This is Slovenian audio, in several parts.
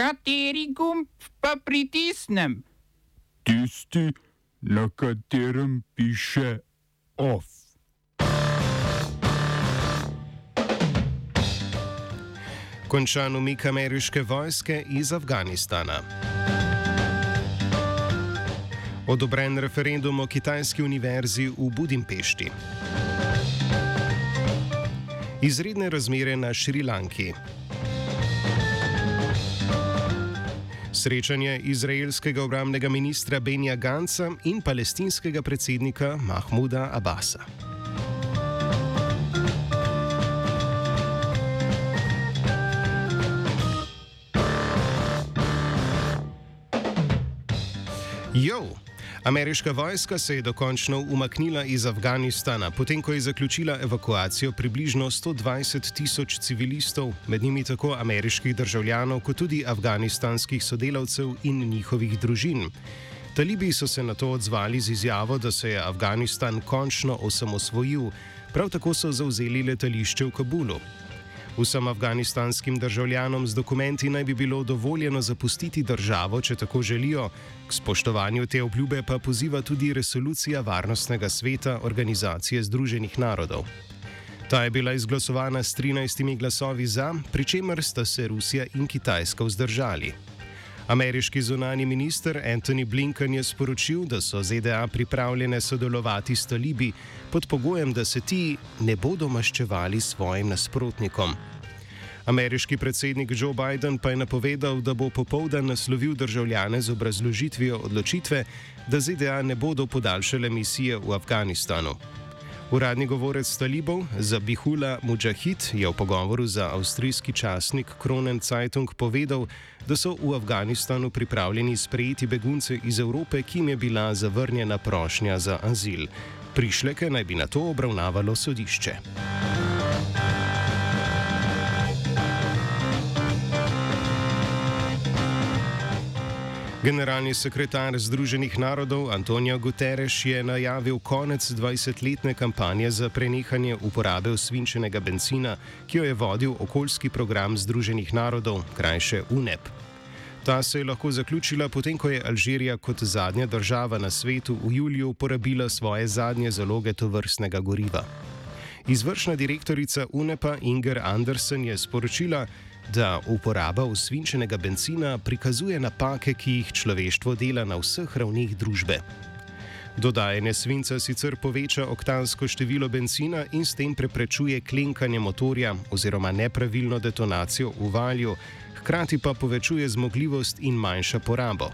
Kateri gumb pa pritisnem? Tisti, na katerem piše OF. Končan umik ameriške vojske iz Afganistana. Odobren referendum o kitajski univerzi v Budimpešti. Izredne razmere na Šrilanki. Srečanje izraelskega obramnega ministra Benja Ganca in palestinskega predsednika Mahmuda Abasa. Jo! Ameriška vojska se je dokončno umaknila iz Afganistana, potem ko je zaključila evakuacijo približno 120 tisoč civilistov, med njimi tako ameriških državljanov, kot tudi afganistanskih sodelavcev in njihovih družin. Talibi so se na to odzvali z izjavo, da se je Afganistan končno osamosvojil, prav tako so zauzeli letališče v Kabulu. Vsem afganistanskim državljanom z dokumenti naj bi bilo dovoljeno zapustiti državo, če tako želijo. K spoštovanju te obljube pa poziva tudi resolucija Varnostnega sveta Organizacije Združenih narodov. Ta je bila izglasovana s 13 glasovi za, pri čemer sta se Rusija in Kitajska vzdržali. Ameriški zunani minister Anthony Blinken je sporočil, da so ZDA pripravljene sodelovati s talibi pod pogojem, da se ti ne bodo maščevali svojim nasprotnikom. Ameriški predsednik Joe Biden pa je napovedal, da bo popovdan naslovil državljane z obrazložitvijo odločitve, da ZDA ne bodo podaljšale misije v Afganistanu. Uradni govorec talibov Zabihula Mujahid je v pogovoru za avstrijski časnik Kronen Zeitung povedal, da so v Afganistanu pripravljeni sprejeti begunce iz Evrope, ki jim je bila zavrnjena prošnja za azil. Prišleke naj bi na to obravnavalo sodišče. Generalni sekretar Združenih narodov Antonijo Guterres je najavil konec 20-letne kampanje za prenehanje uporabe osvinčenega benzina, ki jo je vodil okoljski program Združenih narodov, krajše UNEP. Ta se je lahko zaključila potem, ko je Alžirija kot zadnja država na svetu v juliju porabila svoje zadnje zaloge tovrstnega goriva. Izvršna direktorica UNEP-a Inger Andersen je sporočila, da uporaba usvinčenega benzina prikazuje napake, ki jih človeštvo dela na vseh ravnih družbe. Dodajanje svinca sicer poveča oktansko število benzina in s tem preprečuje klenkanje motorja oziroma nepravilno detonacijo v valju, hkrati pa povečuje zmogljivost in manjša porabo.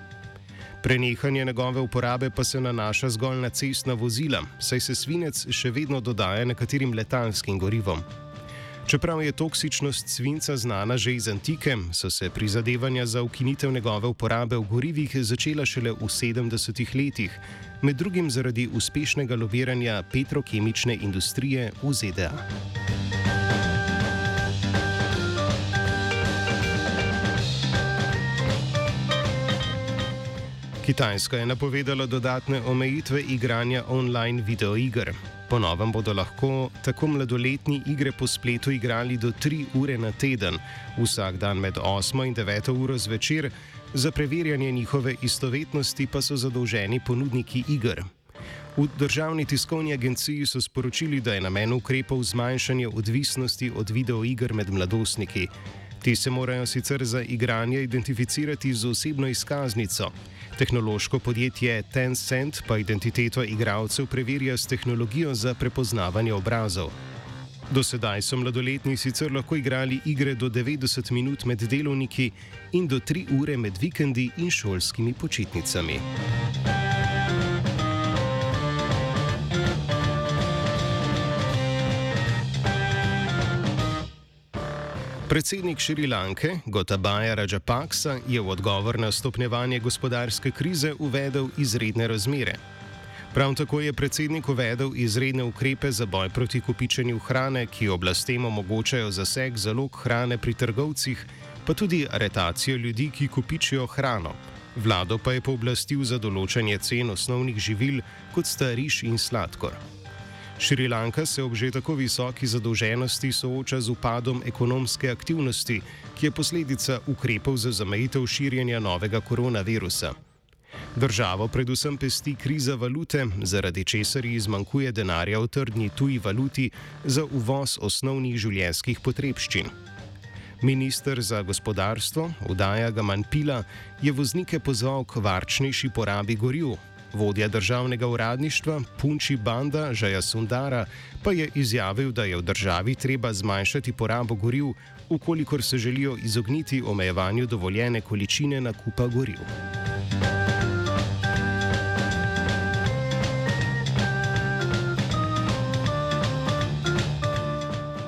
Prenehanje njegove uporabe pa se nanaša zgolj na cestna vozila, saj se svinec še vedno dodaja nekaterim letalskim gorivom. Čeprav je toksičnost svinca znana že iz antike, so se prizadevanja za ukinitev njegove uporabe v gorivih začela šele v 70-ih letih, med drugim zaradi uspešnega lobiranja petrokemične industrije v ZDA. Kitajska je napovedala dodatne omejitve igranja online videoiger. Po novem bodo lahko tako mladoletni igre po spletu igrali do 3 ure na teden, vsak dan med 8 in 9 uro zvečer, za preverjanje njihove istovetnosti pa so zadolženi ponudniki iger. V državni tiskovni agenciji so sporočili, da je namen ukrepov zmanjšanje odvisnosti od videoiger med mladostniki. Ti se morajo sicer za igranje identificirati z osebno izkaznico. Tehnološko podjetje Tencent pa identiteto igralcev preverja s tehnologijo za prepoznavanje obrazov. Do sedaj so mladoletni sicer lahko igrali igre do 90 minut med delovniki in do 3 ure med vikendi in šolskimi počitnicami. Predsednik Šrilanke Gotabaja Rajapaksa je v odgovor na stopnjevanje gospodarske krize uvedel izredne razmere. Prav tako je predsednik uvedel izredne ukrepe za boj proti kupičenju hrane, ki oblastem omogočajo zaseg zalog hrane pri trgovcih, pa tudi aretacijo ljudi, ki kupičijo hrano. Vlado pa je pooblastil za določanje cen osnovnih živil, kot sta riž in sladkor. Šrilanka se ob že tako visoki zadolženosti sooča z upadom ekonomske aktivnosti, ki je posledica ukrepov za zamejitev širjenja novega koronavirusa. Državo predvsem pesti kriza valute, zaradi česar ji zmanjkuje denarja v trdni tuji valuti za uvoz osnovnih življenjskih potrebščin. Ministr za gospodarstvo, Udaja Gamanpila, je voznike pozval k varčnejši porabi goril. Vodja državnega uradništva Punči Banda Žaja Sundara pa je izjavil, da je v državi treba zmanjšati porabo goril, ukolikor se želijo izogniti omejevanju dovoljene količine nakupa goril.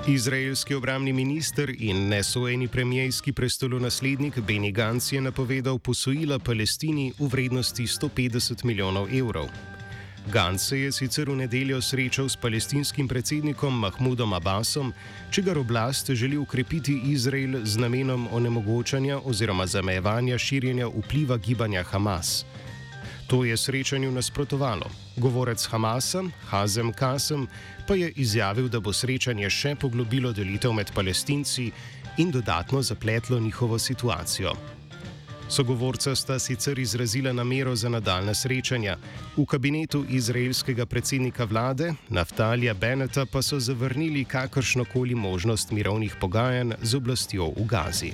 Izraelski obramni minister in nesojeni premijski prestolonaslednik Beni Gantz je napovedal posojila Palestini v vrednosti 150 milijonov evrov. Gantz se je sicer v nedeljo srečal s palestinskim predsednikom Mahmudom Abbasom, čigar oblast želi ukrepiti Izrael z namenom onemogočanja oziroma zamejevanja širjenja vpliva gibanja Hamas. To je srečanju nasprotovalo. Govorec Hamasa, Hazem Kasem, pa je izjavil, da bo srečanje še poglobilo delitev med palestinci in dodatno zapletlo njihovo situacijo. Sogovorca sta sicer izrazila namero za nadaljne srečanja. V kabinetu izraelskega predsednika vlade, Naftalija Beneta, pa so zavrnili kakršnokoli možnost mirovnih pogajanj z oblastjo v Gazi.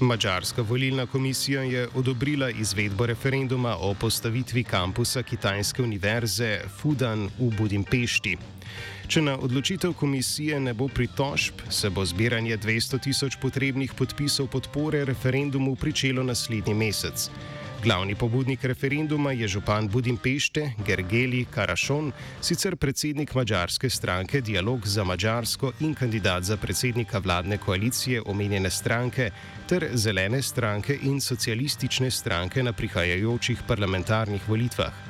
Mačarska volilna komisija je odobrila izvedbo referenduma o postavitvi kampusa Kitajske univerze Fudan v Budimpešti. Če na odločitev komisije ne bo pritožb, se bo zbiranje 200 tisoč potrebnih podpisov podpore referendumu pričelo naslednji mesec. Glavni pobudnik referenduma je župan Budimpešte Gergeli Karašon, sicer predsednik mađarske stranke Dialog za Mačarsko in kandidat za predsednika vladne koalicije omenjene stranke ter zelene stranke in socialistične stranke na prihajajočih parlamentarnih volitvah.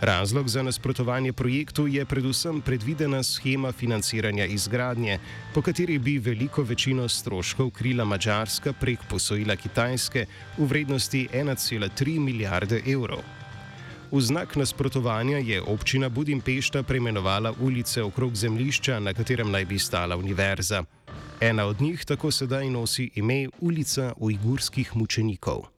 Razlog za nasprotovanje projektu je predvsem predvidena schema financiranja izgradnje, po kateri bi veliko večino stroškov krila Mačarska prek posojila Kitajske v vrednosti 1,3 milijarde evrov. V znak nasprotovanja je občina Budimpešta preimenovala ulice okrog zemljišča, na katerem naj bi stala univerza. Ena od njih tako sedaj nosi ime Ulica ujgurskih mučenikov.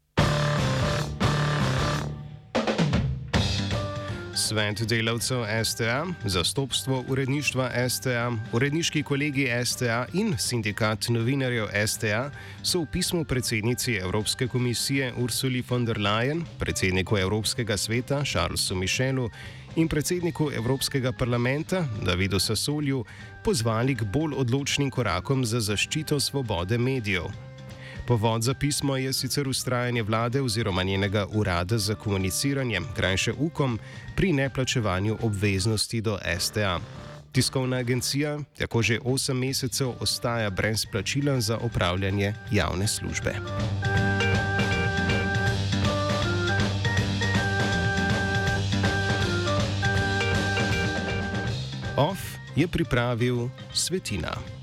Svet delavcev STA, zastopstvo uredništva STA, uredniški kolegi STA in sindikat novinarjev STA so v pismu predsednici Evropske komisije Ursuli von der Leyen, predsedniku Evropskega sveta Charlesu Michelu in predsedniku Evropskega parlamenta Davidu Sassolju pozvali k bolj odločnim korakom za zaščito svobode medijev. Povod za pismo je sicer ustrajanje vlade oziroma njenega urada za komuniciranje, krajše UKOM, pri neplačevanju obveznosti do STA. Tiskovna agencija tako že 8 mesecev ostaja brez plačila za opravljanje javne službe. OF je pripravil Svetina.